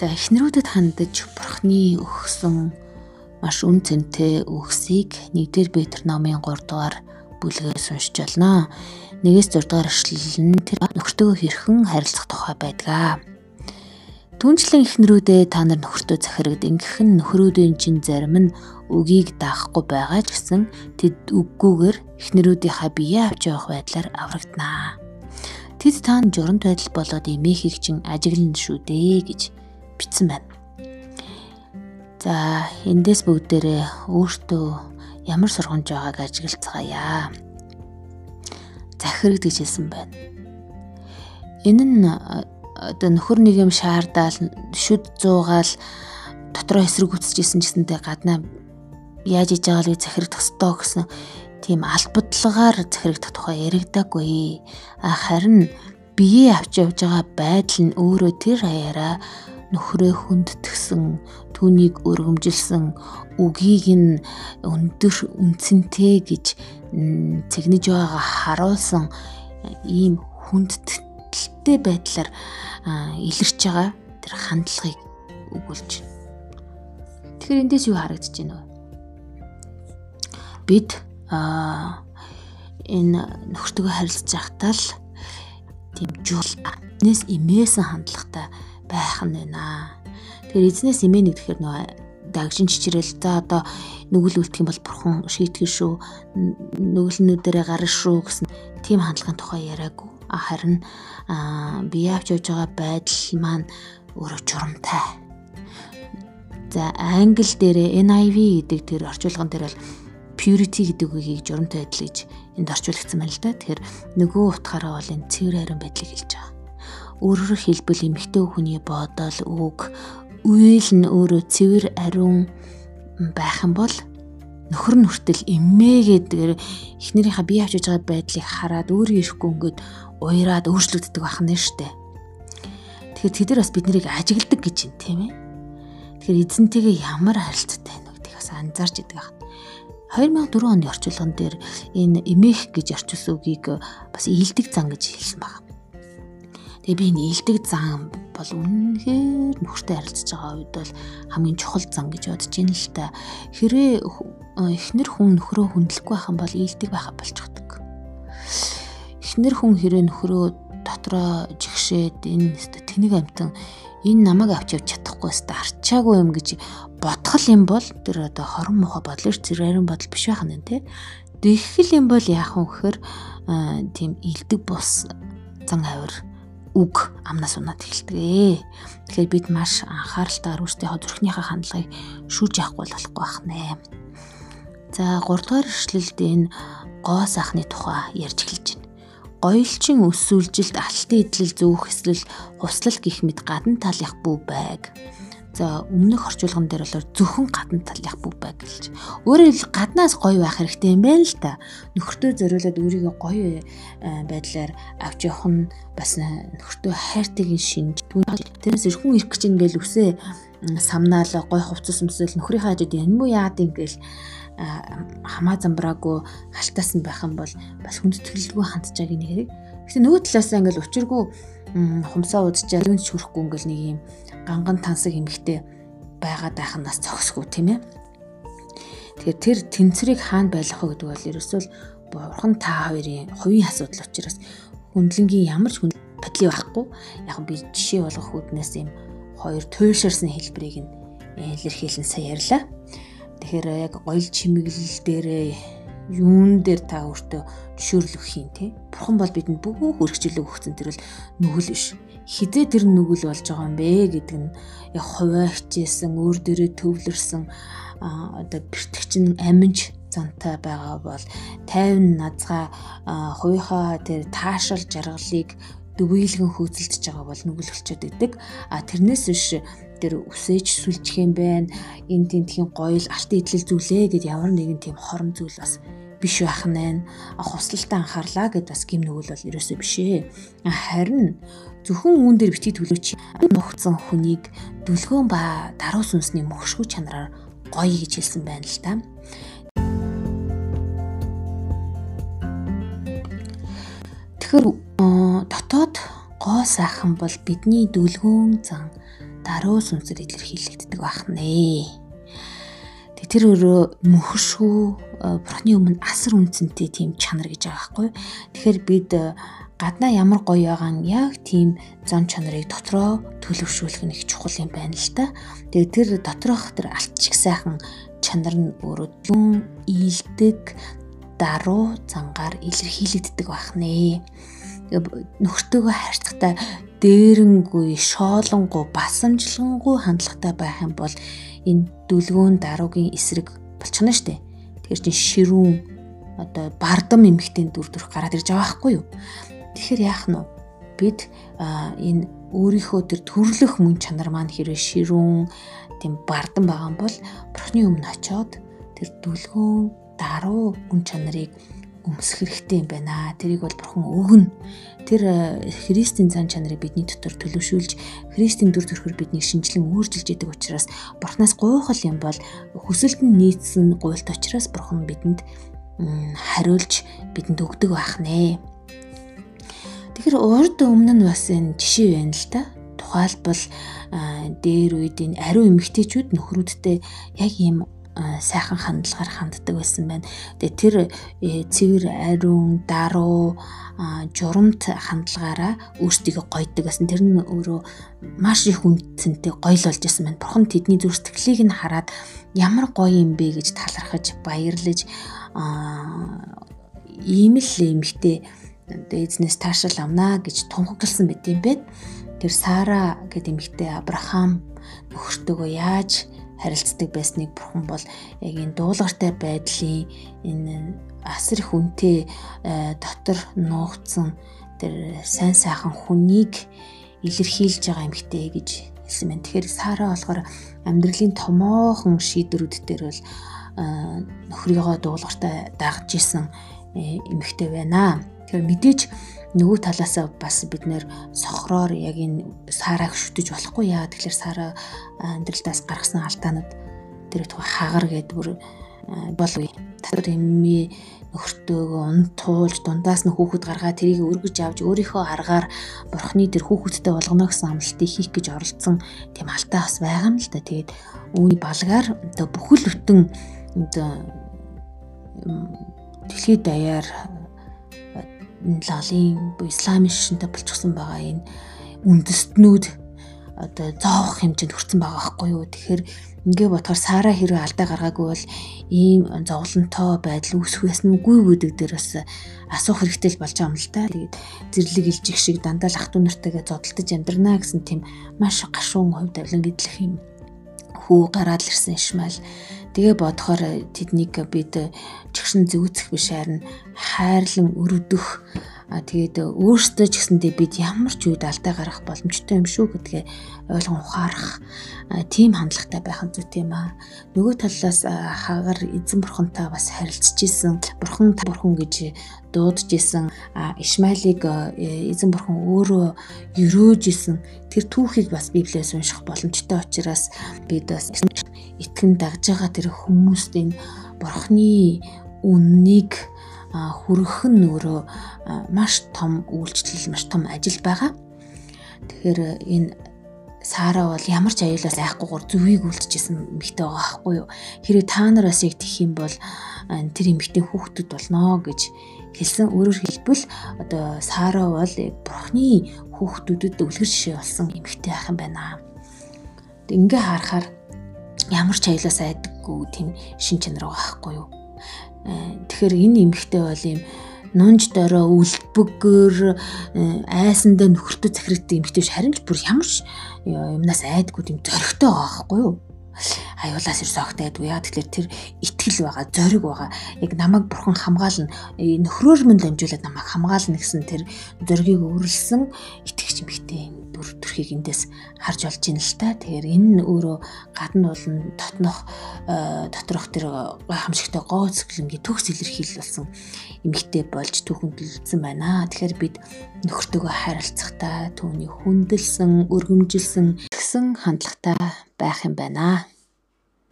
За эхнэрүүдэд хандаж бурхны өгсөн маш үн цэнтэй үгсийг 1-р Петр номын 3 дугаар бүлгээс уншиж байна. 1-ээс 6 дугаар эшлэл нь тэр нөхөртөө хэрхэн харилцах тухай байдгаа. Түнчлэн эхнэрүүдээ та нар нөхөртөө захирагд ингэх нь нөхрүүдийн чин зарим нь үгийг даахгүй байгаа ч гэсэн тэд үггүйгээр эхнэрүүдийнхаа бие авч явах байдлаар аврагдана. Тэд таанд журамт байдал болоод эмээхийг чин ажиглана шүү дээ гэж бичсэн байна. За эндээс бүгдээрээ өөртөө ямар сургамж байгааг ажиглацгаая. Захирагд гэж хэлсэн байна. Энэ нь одоо нөхөр нэг юм шаардаад шүд зуугаал дотроо эсрэгүүцэжсэн гэсэнтэй гаднаа яаж иж байгаа л захирагдах ёстой гэсэн тийм албадлагаар захирагдах тухай яригдаагүй. Харин бие авч явж байгаа байдал нь өөрөө тэр хаяараа нөхрөө хүндтгсэн түүнийг өргөмжилсэн үгийг нь өндөр үнцэнтэй гэж цэгнэж байгаа харуулсан ийм хүндэтэлтэй байдлаар илэрч байгаа тэр хандлагыг өгүүлж байна. Тэгэхээр эндээс юу харагдаж байна вэ? Бид аа энэ нөхөртөгөө харилцаж байхдаа л тийм жуул нэс имээсэн хандлагатай байх нь байна. Тэгэхээр эзнээс эмээ нэгдэхэр нөө дагшин чичрэл за одоо нүгэл үлдэх юм бол бурхан шийтгэн шүү нүгэлнүүдэрээ гарна шүү гэсэн тийм хандлагын тухай яриаггүй харин бие авч явж байгаа байдал маань өөрөө журамтай за англи дээр NIV гэдэг тэр орчуулган дээр бол purity гэдэг үгийг журамтай байдал гэж энд орчуулагдсан байна л да. Тэгэхээр нөгөө утгаараа бол энэ цэвэр харин байдлыг хэлж байгаа Өөрөөр хэлбэл эмэгтэй хүний бодол үг үйл нь өөрөө цэвэр ариун байх юм бол нөхөр нь хүртэл эмээгээд эхнэрийнхээ бие авчиж байгаа байдлыг хараад өөрөө ирэхгүй ингээд уяраад өөрчлөгддөг байх нь штэ. Тэгэхээр тэд нар бас биднийг ажигладаг гэж юм тийм ээ. Тэгэхээр эзэнтэйгээ ямар харилцаатай байна вэ гэдгийг бас анзаарч идэг байна. 2004 оны орчуулган дээр энэ эмээх гэж орчуулсан үгийг бас ийдэг зан гэж хэлсэн байна. Тэгээ би энэ илдэг зан бол үнэнхээр нөхөртэй харилцаж байгаа үед бол хамгийн чухал зан гэж бодож байна л та. Хэрвээ эхнэр хүн нөхрөө хүндлэхгүй байх юм бол илдэг байха болчихдог. Эхнэр хүн хэрвээ нөхрөө дотроо жигшээд энэ тэнэг амтан энэ намайг авч явж чадахгүй өстө арчаагүй юм гэж бодгол юм бол тэр одоо хорон мохо бодлоор зэрэгэн бодол биш байх нь тий. Тэгхэл юм бол яах вэ гэхээр тийм илдэг бус зан авир үг амнаас унаад эхэлдэг. Тэгэхээр бид маш анхааралтай өөрсдийнхөө зүрхнийхээ хандлагыг шүүж явахгүй болохгүй байх нэ. За 3 дугаар эшлэлд энэ гоо сахны тухай ярьж эхэлж байна. Гоёлчин өсвөлжилт алтын идэл зөөх эсвэл хуслал гих мэд гадна талынх бүү байг За өмнөх орчуулган дээр бол зөвхөн гадна талынх бүх байг гэлж. Өөрөөр хэл гаднаас гоё байх хэрэгтэй юм байна л та. Нөхөртөө зориулаад өөрийгөө гоё э, байдлаар авч явах нь бас э, нөхөртөө хайртайгийн шинж. Тэрнээс эрхэн ирэх гэж ингээл үсээ самнаал гой хувцас өмсөл нөхрийнхээ хажууд энэ муу яад ингээл э, хамаа замбраагүй халтаас нь байх юм бол бас хүндэтгэлгүй хандж байгааг нэг хэрэг. Гэхдээ нөгөө талаас ингээл учиргүй хумсаа удажаа юунд ч хүрэхгүй ингээл нэг юм ганган тансаг эмэгтэй байгаад байх нь бас зогсгүй тийм ээ. Тэгэхээр тэр тэнцвэрийг хаана байлгах вэ гэдэг бол ерөөсөө бурхан та хоёрын хувийн асуудал учраас хүндлэнгийн ямар ч хүн бодлоо байхгүй. Яг би жишээ болгох үднээс юм хоёр туйлширсан хэлбэрийг нь илэрхийлэн сая ярьлаа. Тэгэхээр яг гоёл чимэглэл дээр юун дээр та өөртөө зөвшөөрлөх юм те. Бурхан бол бидэнд бүх үргэлжлэл өгсөн тэр бол нүгэл биш хизээ тэр нүгэл болж байгаа юм бэ гэдэг нь яг хуваа хичээсэн өөр дөрөө төвлөрсөн одоо бэртгчин аминч зантай байгаа бол 50 назгаа хувийнхаа тэр таашаал жаргалыг дөвийлгэн хөөцөлдөж байгаа бол нүгэл болчиход идэг. А тэрнээс биш тэр үсэж сүлжих юм байна. Энд тентхийн гоёл алтан идэл зүйлээ гэд ямар нэгэн тийм хорон зүйл бас биш байх нь. Хуслалтаа анхаарлаа гэд бас гим нүгэл бол ерөөсөө биш ээ. Харин зөвхөн үүн дээр битгий төлөөч нухацсан хүнийг дүлгөөн ба даруй сүнсний мөхшгүй чанараар гоё гэж хэлсэн байна л та. Тэгэхээр дотоод гоо сайхан бол бидний дүлгөөн зан даруй сүнсээр илэрхийлэгддэг байна. Тэр өөрөө мөхшгүй бурхны өмнө асар үнцэнтэй тийм чанар гэж байгаа байхгүй. Тэгэхээр бид гаднаа ямар гоё байгаа нь яг тийм зан чанарыг дотроо төлөвшүүлэх нь их чухал юм байна л та. Тэгээ тэр доторх тэр алтчиг сайхан чанар нь өөрөө юм ийдэг даруй зангаар илэрхийлэгддэг бахнэ. Нөхөртөөгөө харьцахтаа дээрэнгүй, шоолонгуй, басамжлангүй хандлагатай байх юм бол энэ дүлгөөн даруугийн эсрэг болчихно шүү дээ. Тэгэхээр чин ширүүн одоо бардам эмхтэн дүр төрх гараад ирж байгаа байхгүй юу? Тэгэхээр яах нь вэ? Бид энэ өөрийнхөө тэр төрлөх мөн чанар маань хэрэг ширүүн тийм бардам байгаа бол бурхны өмнө очиод тэр дүлгөөн даруй гүн чанарыг өмсөх хэрэгтэй юм байна. Тэрийг бол бурхан өгнө. Тэр э, Христийн зан чанарыг бидний дотор төлөвшүүлж, Христийн дүр төрхөөр биднийг шинжилэн өөрчилж идэг учраас бурханаас гуйхал юм бол хүсэлт нь нийцсэн гуйлт учраас бурхан бидэнд хариулж бидэнд өгдөг байх нэ. Тэгэхээр урд өмнө нь бас энэ жишээ байна л да. Тухайлбал дээр үед энэ ариун эмэгтэйчүүд нөхрүүдтэй яг ийм сайхан хандлагаар ханддаг байсан байна. Тэгээ тэр э, цэвэр ариун, даруу, журамт хандлагаараа өөрсдийгөө гойдог гэсэн. Тэр нь өөрөө маш их үнцэнтэй гоёл болж исэн байна. Бурхан тэдний зүр сэтгэлийг нь хараад ямар гоё юм бэ гэж талархаж, баярлаж ийм л эмхтэй эзнээс таашаал авнаа гэж тунхагласан байт юм бэ. Тэр Сара гэдэг эмхтэй Авраам нөхөртөөгөө яаж харилцдаг байсныг бурхан бол яг энэ дуулууртай байдлын энэ асар их үнэтэй э, дотор нуугдсан тэр сайн сайхан хүнийг илэрхийлж байгаа юм хтэй гэж хэлсэн байна. Тэгэхээр Сара болохоор амьдралын томоохон шийдвэрүүд дээр бол э, нөхрийгөө дуулууртай дагж исэн э, эмэгтэй байна. Тэгэхээр мэдээж нөгөө талаасаа бас бид нэр сохроор яг энэ сараг шүтэж болохгүй яа тэгэхээр сара амьдралдаас гаргасан алдаанууд тэр их хагар гэдэг бүр бол татвар эмми нөхөртөөгөө унтуулж дундаас нь хүүхэд гаргаад тэрийг өргөж авч өөрийнхөө аргаар бурхны тэр хүүхэдтэй болгоно гэсэн амлалтыг хийх гэж оролцсон тийм алдаа бас байгаа юм л да. Тэгээд үүний балгаар одоо бүхэл бүтэн одоо дэлхийд даяар лалын исламын шишинтэй болчихсон байгаа энэ үндэстнүүд одоо зоох хэмжээнд хүрсэн байгаа байхгүй юу. Тэгэхээр ингээ бодохоор Сара хэрэг алдаа гаргаагүй бол ийм зовлонтой байдал үүсэх байсан үгүй гэдэг дээр бас асуух хэрэгтэй л болж байгаа юм л та. Тэгээд зэрлэг илжих шиг дандаа л ах トゥ нартайгаа зодтолтож амьдрнаа гэсэн тийм маш гашуун хувь тавилан гэдлэх юм хүү гараад л ирсэн шмал Тэгээ бодохоор тэднийг бид чигшин зүүцэх биш харин хайрлан өрөвдөх А тэгээд өөртөө ч гэсэндээ бид ямар ч үед алдаа гарах боломжтой юм шүү гэдгээ ойлгон ухаарах тийм хандлагатай байх нь зүйтэй юм аа. Нөгөө талаас хагаар эзэн бурхантай бас харилцаж исэн. Бурхан бурхан гэж дуудаж исэн. Ишмаилыг эзэн бурхан өөрөө өрөөж исэн. Тэр түүхийг бас Библиэс унших боломжтой учраас бид бас итгэн дагж байгаа тэр хүмүүст энэ бурхны үннийг хүргэх нь өөрөө маш том үйлчлэл, маш том ажил байгаа. Тэгэхээр энэ Сара бол ямар ч аюулаас айхгүйгээр зүвийг үлдчихсэн эмэгтэй байгаа байхгүй юу. Хэрэг та нараас яг тэх юм бол тэр эмэгтэй хүүхдүүд болно гэж хэлсэн. Өөрөөр хэлбэл одоо Сара бол бурхны хүүхдүүдэд үлгэр жишээ болсон эмэгтэй ах юм байна. Ингээ харахаар ямар ч аюулаас айдаггүй тийм шин чанар байгаа байхгүй юу. Тэгэхээр энэ эмэгтэй бол юм нунж дорой үлбэгөр э, айсандаа нөхөртөө захирагддаг эмэгтэй харин ч бүр ямар юмнаас айдгүй тийм зөрөгтэй байхгүй юу? Аюулаас ирсэн огт айдгүй яа. Тэгэхээр тэр итгэл байгаа зориг байгаа. Яг намайг бурхан хамгаална. Э, нөхрөөр мөн дамжуулаад намайг хамгаална гэсэн тэр зоригийг өөрлөсөн итгэгч эмэгтэй дүр төрхийг эндээс харж олж ийн л та. Тэгэхээр энэ нь өөрөө гадна болон дотнох э, доторх тэр гайхамшигтай гоо цэглэнгийн төгс илэрхийлэл болсон эмэгтэй болж түүхэндэлсэн байна. Тэгэхээр бид нөхөртөөгөө харилцахдаа түүний хүндэлсэн, өргөмжилсэн гэсэн хандлагатай байх юм байна.